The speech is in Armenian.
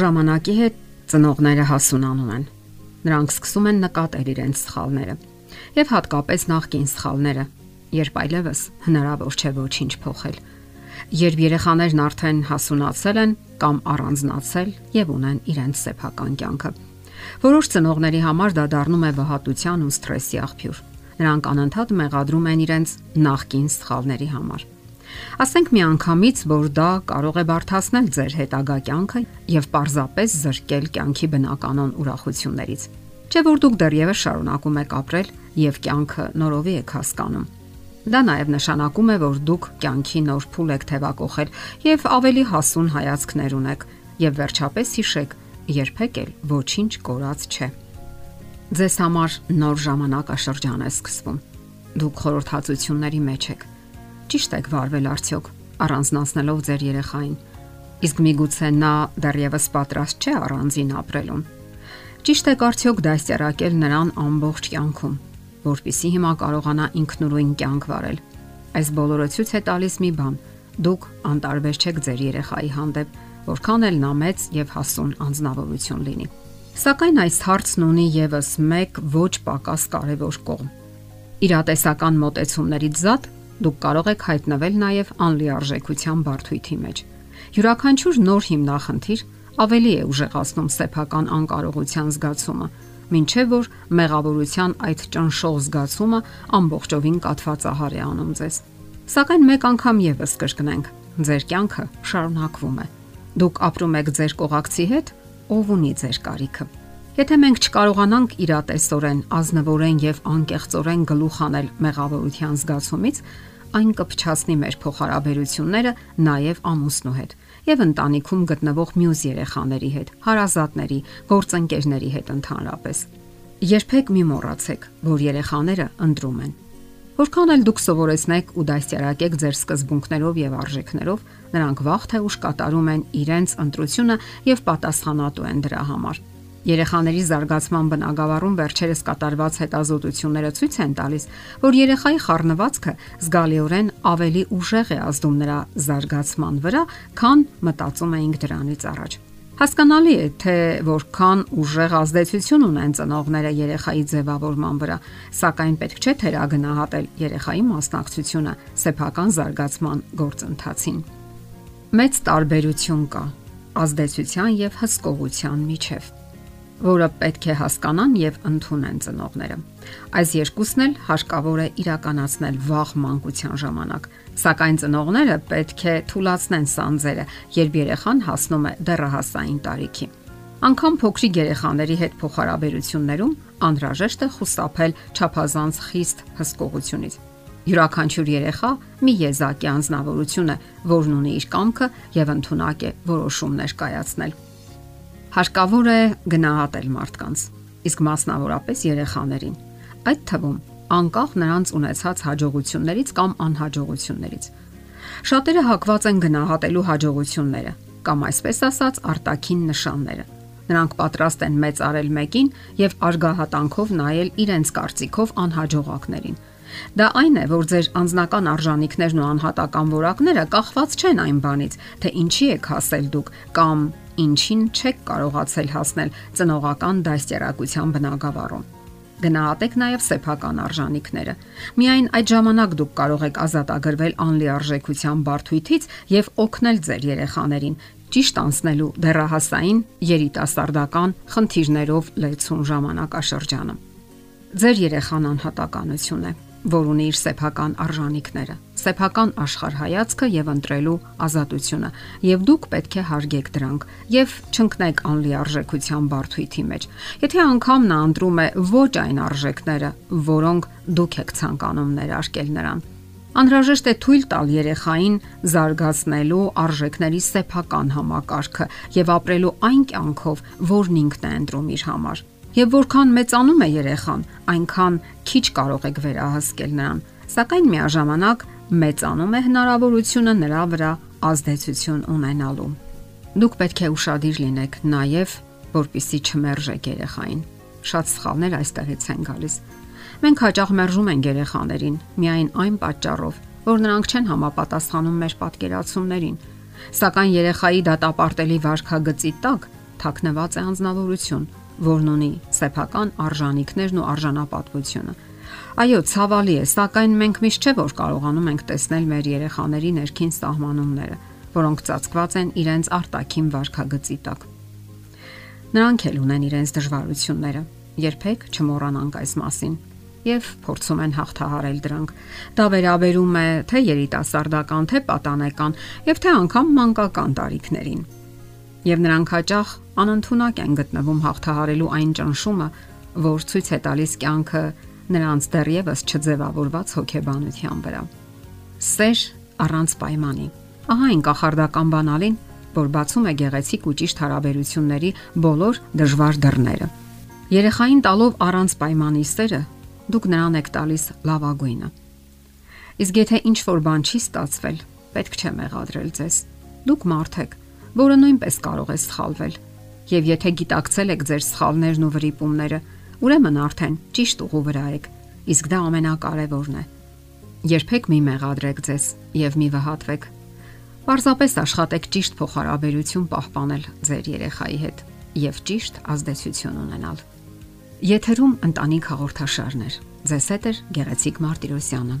Ժամանակի հետ ծնողները հասունանում են։ Նրանք սկսում են նկատել իրենց սխալները եւ հատկապես նախկին սխալները, երբ այլևս հնարավոր չէ ոչինչ փոխել։ Երբ երեխաներն արդեն հասունացել են կամ առանձնացել եւ ունեն իրենց սեփական կյանքը։ Որոշ ծնողների համար դա դառնում է վհատության ու սթրեսի աղբյուր։ Նրանք անընդհատ մեղադրում են իրենց նախկին սխալների համար։ Ասենք մի անգամից, որ դա կարող է բարթացնել ձեր հետագա կյանքը եւ պարզապես զրկել կյանքի բնականon ուրախություններից։ Չէ որ դուք դեռևս շարունակում եք ապրել եւ կյանքը նորովի եք հասկանում։ Դա նաև նշանակում է, որ դուք կյանքի նոր փուլ եք թևակողել եւ ավելի հասուն հայացքներ ունեք եւ վերջապես հիշեք, երբեք էլ ոչինչ կորած չէ։ Ձեզ համար նոր ժամանակաշրջան է սկսվում։ Դուք խորհրդածությունների մեջ եք ճիշտ եք վարվել արդյոք առանձնացնելով ձեր երեխային։ Իսկ միգուցե նա դեռևս պատրաստ չէ առանձին ապրելուն։ Ճիշտ եք արդյոք դասյարակել նրան ամբողջ կյանքում, որpիսի հիմա կարողանա ինքնուրույն կյանք վարել։ Այս բոլորը ցույց է տալիս մի բան. դուք անտարբեր չեք ձեր երեխայի հանդեպ, որքան էլ նա մեծ եւ հասուն անznավորություն լինի։ Սակայն այս հարցն ունի եւս մեկ ոչ պակաս կարևոր կողմ։ Իրատեսական մոտեցումներից զատ դուք կարող եք հայտնվել նաև անլիարժեքության բարդույթի մեջ։ Յուրաքանչյուր նոր հիմնախնդիր ավելի է ուժեղացնում սեփական անկարողության զգացումը, ինչեւ որ մեղավորության այդ ճնշող զգացումը ամբողջովին կատվածահար է անում ձեզ։ Սակայն մեկ անգամ եւս կրկնենք, ձեր կյանքը շարունակվում է։ Դուք ապրում եք ձեր կողակցի հետ, ով ունի ձեր կարիքը։ Եթե մենք չկարողանանք իրատեսորեն, ազնվորեն եւ անկեղծորեն գլուխ անել մեղավորության զգացումից, այն կփչացնի մեր փոխհարաբերությունները նաև ամուսնու հետ եւ ընտանիքում գտնվող մյուս երեխաների հետ, հարազատների, գործընկերների հետ ընդհանրապես։ Երբեք մի մոռացեք, որ երեխաները ընտրում են։ Որքան էլ դուք սովորեցնեք ու դաստիարակեք ձեր սկզբունքներով եւ արժեքներով, նրանք վաղ թե ուշ կատարում են իրենց ընտրությունը եւ պատասխանատու են դրա համար։ Երեխաների զարգացման բնագավառում վերջերս կատարված հետազոտությունները ցույց են տալիս, որ երեխայի խառնվածքը զգալիորեն ավելի ուժեղ է ազդում նրա զարգացման վրա, քան մտածում էինք դրանից առաջ։ Հասկանալի է, թե որքան ուժեղ ազդեցություն ունեն ծնողները երեխայի ձևավորման վրա, սակայն պետք չէ թերագնահատել երեխայի մասնակցությունը սեփական զարգացման գործընթացին։ Մեծ տարբերություն կա ազդեցության եւ հսկողության միջև որը պետք է հասկանան եւ ընդունեն ծնողները։ Այս երկուսն էլ հարկավոր է իրականացնել վաղ մանկության ժամանակ, սակայն ծնողները պետք է թույլատնեն սանձերը, երբ երեխան հասնում է դեռահասային տարիքի։ Անկամ փոքրիկ երեխաների հետ փոխհարաբերություններում անհրաժեշտ է խուսափել ճափազանց խիստ հսկողությունից։ Յուրաքանչյուր երեխա մի եզակի անznավորություն է, որն ունի իր կամքը եւ ընդունակ է որոշումներ կայացնել Հարկավոր է գնահատել մարդկանց, իսկ մասնավորապես երեխաներին։ Այդ թվում անկախ նրանց ունեցած հաջողություններից կամ անհաջողություններից։ Շատերը հակված են գնահատելու հաջողությունները կամ այսպես ասած արտաքին նշանները։ Նրանք պատրաստ են մեծ արել մեկին եւ արգահատանքով նայել իրենց կարծիքով անհաջողակներին։ Դա այն է, որ ձեր անձնական արժանինքներն ու անհատական որակները կախված չեն այն բանից, թե ինչի եք հասել դուք կամ ինչին չեք կարողացել հասնել ծնողական դաստիարակության բնագավառում։ Գնահատեք նաև սեփական արժանինքները։ Միայն այդ ժամանակ դուք կարող եք ազատագրվել անլիարժեքության բարդույթից եւ օգնել ձեր երեխաներին ճիշտ անցնելու դեռահասային երիտասարդական խնդիրներով լեցուն ժամանակաշրջանը։ Ձեր երեխան անհատականություն է որ ունի իր սեփական արժանինքները, սեփական աշխարհայացքը եւ ընտրելու ազատությունը, եւ դուք պետք է հարգեք դրանք եւ չընկնեք անլիարժեքության բարթույթի մեջ։ Եթե անգամ նա ընտրում է ոչ այն արժեքները, որոնք դուք եք ցանկանում ներարկել նրան, Անհրաժեշտ է թույլ տալ երեխային զարգացնելու արժեքների սեփական համակարգը եւ ապրելու այն կյանքով, որն ինքն է ընտրում իր համար։ Եվ որքան մեծանում է երեխան, այնքան քիչ կարող եք վերահսկել նրան, սակայն միաժամանակ մեծանում է հնարավորությունը նրա վրա ազդեցություն ունենալու։ Դուք պետք է ուշադիր լինեք նաև, որpիսի չմերժեք երեխային։ Շատ սխալներ այստեղից են գալիս։ Մենք հաճախ մերժում ենք երեխաներին միայն այն պատճառով, որ նրանք չեն համապատասխանում մեր պատկերացումներին։ Սակայն երեխայի դատապարտելի վարքագծի տակ թաքնված է անznավորություն, որն ունի սեփական արժանինքներն ու արժանապատվությունը։ Այո, ցավալի է, սակայն մենք միշտ չէ որ կարողանում ենք տեսնել մեր երեխաների ներքին սահմանումները, որոնք ծածկված են իրենց արտաքին վարքագծի տակ։ Նրանք էլ ունեն իրենց դժվարությունները։ Երբեք չմոռանանք այս մասին եւ փորձում են հաղթահարել դրանք։ Դա վերաբերում է թե երիտասարդական, թե պատանեկան եւ թե անգամ մանկական տարիքներին։ Եվ նրանք հաճախ անընդունակ են գտնվում հաղթահարելու այն ճնշումը, որ ցույց է տալիս կյանքը նրանց դեռևս չձևավորված հոգեբանության վրա։ Սեր առանց պայմանի։ Ահա այն կախարդական բանալին, որ բացում է գեղեցիկ ու ճիշտ հարաբերությունների բոլոր դժվար դռները։ Երեխային տալով առանց պայմանի սերը, դուք նրան եք տալիս լավագույնը։ Իսկ եթե ինչ որ բան չի ստացվել, պետք չէ մեղադրել ձեզ։ Դուք մարդ եք, որը նույնպես կարող է սխալվել։ Եվ եթե գիտակցել եք ձեր սխալներն ու վրիպումները, ուրեմն արդեն ճիշտ ուղու վրա եք, իսկ դա ամենակարևորն է։ Երբեք մի մեղադրեք ձեզ եւ մի վհատվեք։ Պարզապես աշխատեք ճիշտ փոխհարաբերություն պահպանել ձեր երեխայի հետ եւ ճիշտ ազդեցություն ունենալ։ Եթերում ընտանիք հաղորդաշարներ։ Ձեզ հետ է Գեղեցիկ Մարտիրոսյանը։